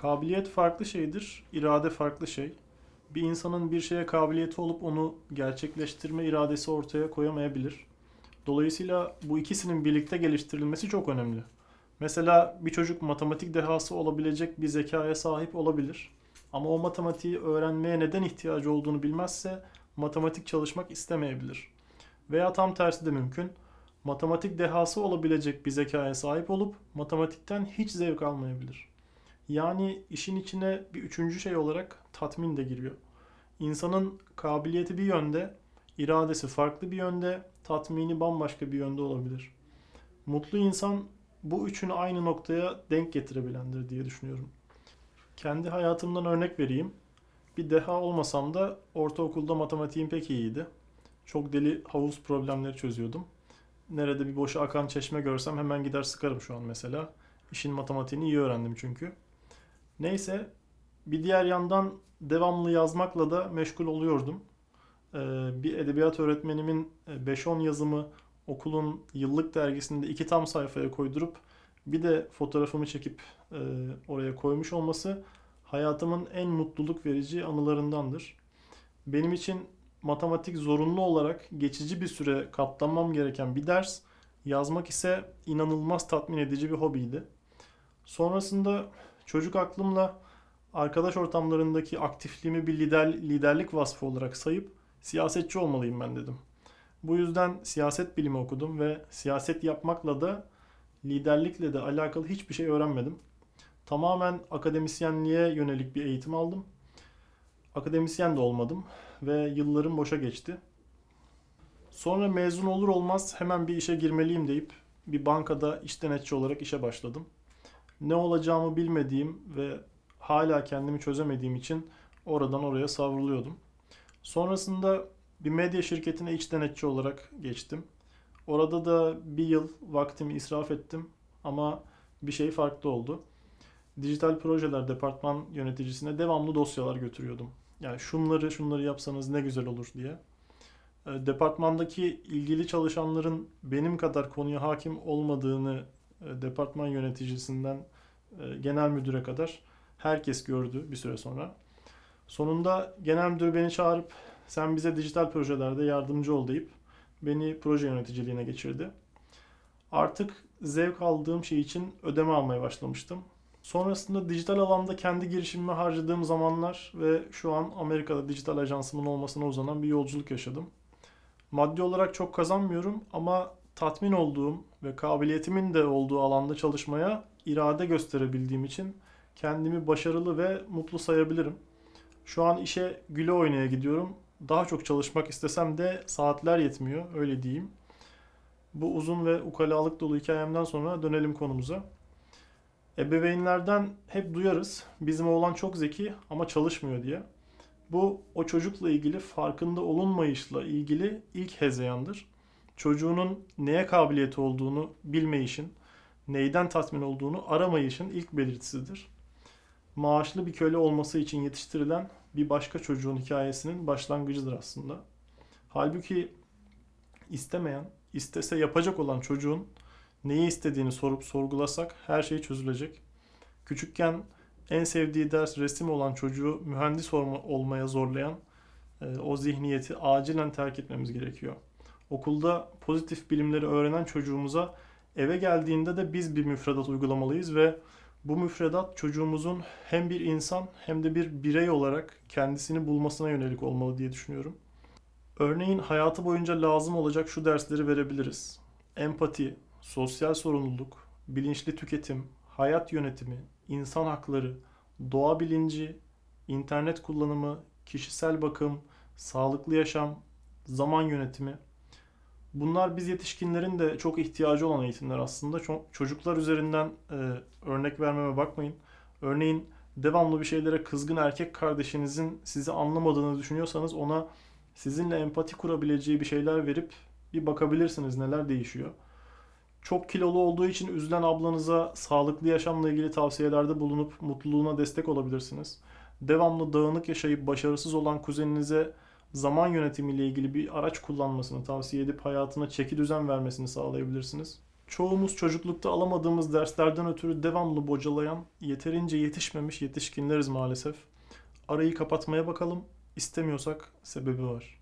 Kabiliyet farklı şeydir, irade farklı şey. Bir insanın bir şeye kabiliyeti olup onu gerçekleştirme iradesi ortaya koyamayabilir. Dolayısıyla bu ikisinin birlikte geliştirilmesi çok önemli. Mesela bir çocuk matematik dehası olabilecek bir zekaya sahip olabilir. Ama o matematiği öğrenmeye neden ihtiyacı olduğunu bilmezse matematik çalışmak istemeyebilir. Veya tam tersi de mümkün. Matematik dehası olabilecek bir zekaya sahip olup matematikten hiç zevk almayabilir. Yani işin içine bir üçüncü şey olarak tatmin de giriyor. İnsanın kabiliyeti bir yönde, iradesi farklı bir yönde, tatmini bambaşka bir yönde olabilir. Mutlu insan bu üçünü aynı noktaya denk getirebilendir diye düşünüyorum. Kendi hayatımdan örnek vereyim. Bir deha olmasam da ortaokulda matematiğim pek iyiydi. Çok deli havuz problemleri çözüyordum. Nerede bir boşa akan çeşme görsem hemen gider sıkarım şu an mesela. İşin matematiğini iyi öğrendim çünkü. Neyse bir diğer yandan devamlı yazmakla da meşgul oluyordum. Ee, bir edebiyat öğretmenimin e, 5-10 yazımı okulun yıllık dergisinde iki tam sayfaya koydurup bir de fotoğrafımı çekip e, oraya koymuş olması hayatımın en mutluluk verici anılarındandır. Benim için matematik zorunlu olarak geçici bir süre katlanmam gereken bir ders, yazmak ise inanılmaz tatmin edici bir hobiydi. Sonrasında çocuk aklımla arkadaş ortamlarındaki aktifliğimi bir lider, liderlik vasfı olarak sayıp siyasetçi olmalıyım ben dedim. Bu yüzden siyaset bilimi okudum ve siyaset yapmakla da liderlikle de alakalı hiçbir şey öğrenmedim. Tamamen akademisyenliğe yönelik bir eğitim aldım. Akademisyen de olmadım ve yıllarım boşa geçti. Sonra mezun olur olmaz hemen bir işe girmeliyim deyip bir bankada iş denetçi olarak işe başladım. Ne olacağımı bilmediğim ve hala kendimi çözemediğim için oradan oraya savruluyordum. Sonrasında bir medya şirketine iç denetçi olarak geçtim. Orada da bir yıl vaktimi israf ettim ama bir şey farklı oldu. Dijital projeler departman yöneticisine devamlı dosyalar götürüyordum. Yani şunları şunları yapsanız ne güzel olur diye. E, Departmandaki ilgili çalışanların benim kadar konuya hakim olmadığını e, departman yöneticisinden e, genel müdüre kadar herkes gördü bir süre sonra. Sonunda genel müdür beni çağırıp sen bize dijital projelerde yardımcı ol deyip beni proje yöneticiliğine geçirdi. Artık zevk aldığım şey için ödeme almaya başlamıştım. Sonrasında dijital alanda kendi girişimime harcadığım zamanlar ve şu an Amerika'da dijital ajansımın olmasına uzanan bir yolculuk yaşadım. Maddi olarak çok kazanmıyorum ama tatmin olduğum ve kabiliyetimin de olduğu alanda çalışmaya irade gösterebildiğim için kendimi başarılı ve mutlu sayabilirim. Şu an işe güle oynaya gidiyorum. Daha çok çalışmak istesem de saatler yetmiyor, öyle diyeyim. Bu uzun ve ukalalık dolu hikayemden sonra dönelim konumuza. Ebeveynlerden hep duyarız. Bizim oğlan çok zeki ama çalışmıyor diye. Bu o çocukla ilgili farkında olunmayışla ilgili ilk hezeyandır. Çocuğunun neye kabiliyeti olduğunu bilmeyişin, neyden tatmin olduğunu aramayışın ilk belirtisidir. Maaşlı bir köle olması için yetiştirilen bir başka çocuğun hikayesinin başlangıcıdır aslında. Halbuki istemeyen, istese yapacak olan çocuğun neyi istediğini sorup sorgulasak her şey çözülecek. Küçükken en sevdiği ders resim olan çocuğu mühendis olma, olmaya zorlayan e, o zihniyeti acilen terk etmemiz gerekiyor. Okulda pozitif bilimleri öğrenen çocuğumuza eve geldiğinde de biz bir müfredat uygulamalıyız ve bu müfredat çocuğumuzun hem bir insan hem de bir birey olarak kendisini bulmasına yönelik olmalı diye düşünüyorum. Örneğin hayatı boyunca lazım olacak şu dersleri verebiliriz. Empati, sosyal sorumluluk, bilinçli tüketim, hayat yönetimi, insan hakları, doğa bilinci, internet kullanımı, kişisel bakım, sağlıklı yaşam, zaman yönetimi. Bunlar biz yetişkinlerin de çok ihtiyacı olan eğitimler aslında. Çocuklar üzerinden e, örnek vermeme bakmayın. Örneğin devamlı bir şeylere kızgın erkek kardeşinizin sizi anlamadığını düşünüyorsanız ona sizinle empati kurabileceği bir şeyler verip bir bakabilirsiniz neler değişiyor. Çok kilolu olduğu için üzülen ablanıza sağlıklı yaşamla ilgili tavsiyelerde bulunup mutluluğuna destek olabilirsiniz. Devamlı dağınık yaşayıp başarısız olan kuzeninize zaman yönetimiyle ilgili bir araç kullanmasını tavsiye edip hayatına çeki düzen vermesini sağlayabilirsiniz. Çoğumuz çocuklukta alamadığımız derslerden ötürü devamlı bocalayan, yeterince yetişmemiş yetişkinleriz maalesef. Arayı kapatmaya bakalım. İstemiyorsak sebebi var.